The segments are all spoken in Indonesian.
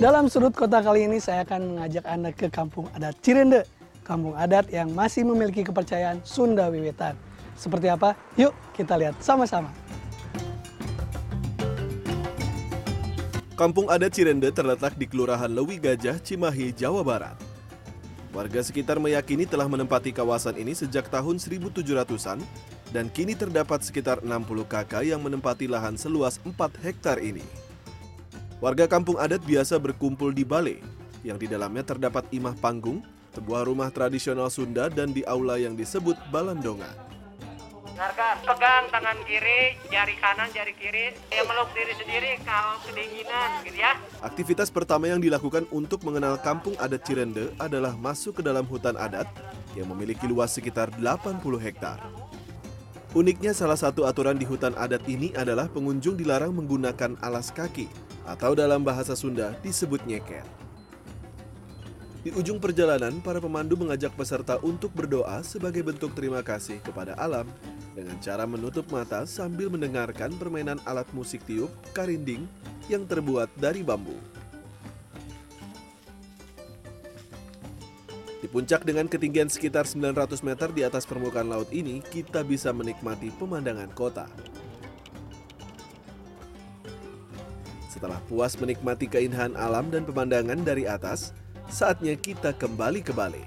Dalam sudut kota kali ini saya akan mengajak Anda ke kampung adat Cirende, kampung adat yang masih memiliki kepercayaan Sunda Wiwitan. Seperti apa? Yuk kita lihat sama-sama. Kampung adat Cirende terletak di Kelurahan Lewi Gajah, Cimahi, Jawa Barat. Warga sekitar meyakini telah menempati kawasan ini sejak tahun 1700-an dan kini terdapat sekitar 60 kakak yang menempati lahan seluas 4 hektar ini. Warga kampung adat biasa berkumpul di balai, yang di dalamnya terdapat imah panggung, sebuah rumah tradisional Sunda dan di aula yang disebut Balandongan. Dengarkan, pegang tangan kiri, jari kanan, jari kiri, yang meluk diri sendiri kalau kedinginan gitu ya. Aktivitas pertama yang dilakukan untuk mengenal kampung adat Cirende adalah masuk ke dalam hutan adat yang memiliki luas sekitar 80 hektar. Uniknya salah satu aturan di hutan adat ini adalah pengunjung dilarang menggunakan alas kaki atau dalam bahasa Sunda disebut nyeker. Di ujung perjalanan, para pemandu mengajak peserta untuk berdoa sebagai bentuk terima kasih kepada alam dengan cara menutup mata sambil mendengarkan permainan alat musik tiup karinding yang terbuat dari bambu. Di puncak dengan ketinggian sekitar 900 meter di atas permukaan laut ini, kita bisa menikmati pemandangan kota. Setelah puas menikmati keindahan alam dan pemandangan dari atas, saatnya kita kembali ke Bali.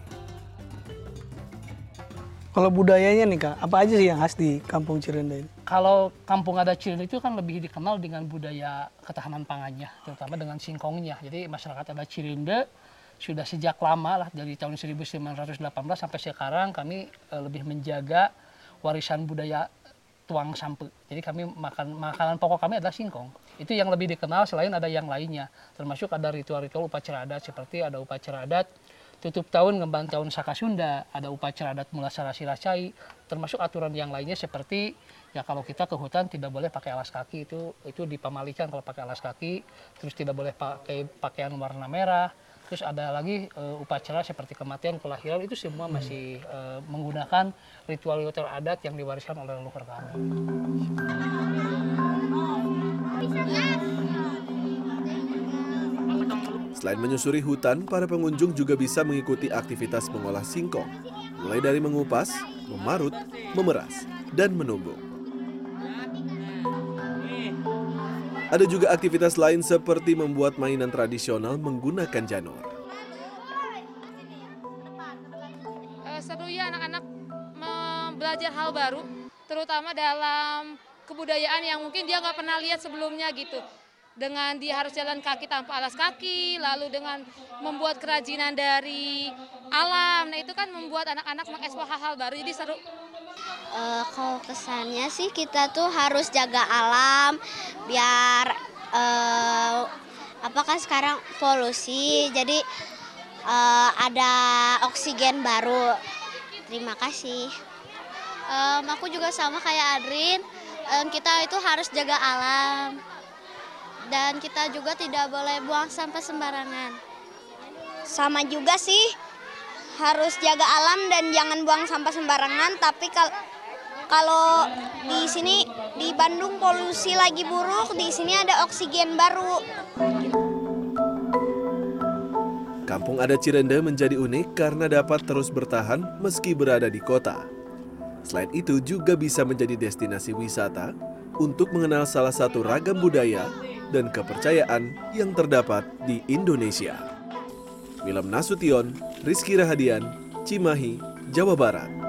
Kalau budayanya nih kak, apa aja sih yang khas di kampung Cirende ini? Kalau kampung adat Cirende itu kan lebih dikenal dengan budaya ketahanan pangannya, terutama dengan singkongnya. Jadi masyarakat adat Cirende sudah sejak lama lah dari tahun 1918 sampai sekarang kami eh, lebih menjaga warisan budaya tuang sampe. Jadi kami makan makanan pokok kami adalah singkong. Itu yang lebih dikenal selain ada yang lainnya. Termasuk ada ritual-ritual upacara adat seperti ada upacara adat tutup tahun ngemban tahun Saka Sunda, ada upacara adat mula sarasi racai, termasuk aturan yang lainnya seperti ya kalau kita ke hutan tidak boleh pakai alas kaki itu itu dipamalikan kalau pakai alas kaki, terus tidak boleh pakai pakaian warna merah, terus ada lagi uh, upacara seperti kematian kelahiran itu semua masih uh, menggunakan ritual-ritual adat yang diwariskan oleh leluhur kami. Selain menyusuri hutan, para pengunjung juga bisa mengikuti aktivitas mengolah singkong, mulai dari mengupas, memarut, memeras, dan menumbuk. Ada juga aktivitas lain seperti membuat mainan tradisional menggunakan janur. Eh, seru ya anak-anak belajar hal baru, terutama dalam kebudayaan yang mungkin dia nggak pernah lihat sebelumnya gitu. Dengan dia harus jalan kaki tanpa alas kaki, lalu dengan membuat kerajinan dari alam, nah itu kan membuat anak-anak mengeksplor hal-hal baru, jadi seru. Eh, kalau kesannya sih kita tuh harus jaga alam biar eh, apakah sekarang polusi jadi eh, ada oksigen baru. Terima kasih. Em, aku juga sama kayak Adrin. Em, kita itu harus jaga alam dan kita juga tidak boleh buang sampah sembarangan. Sama juga sih harus jaga alam dan jangan buang sampah sembarangan tapi kal kalau di sini di Bandung polusi lagi buruk di sini ada oksigen baru Kampung adat Cirende menjadi unik karena dapat terus bertahan meski berada di kota. Selain itu juga bisa menjadi destinasi wisata untuk mengenal salah satu ragam budaya dan kepercayaan yang terdapat di Indonesia. Wilem Nasution, Rizky Rahadian, Cimahi, Jawa Barat.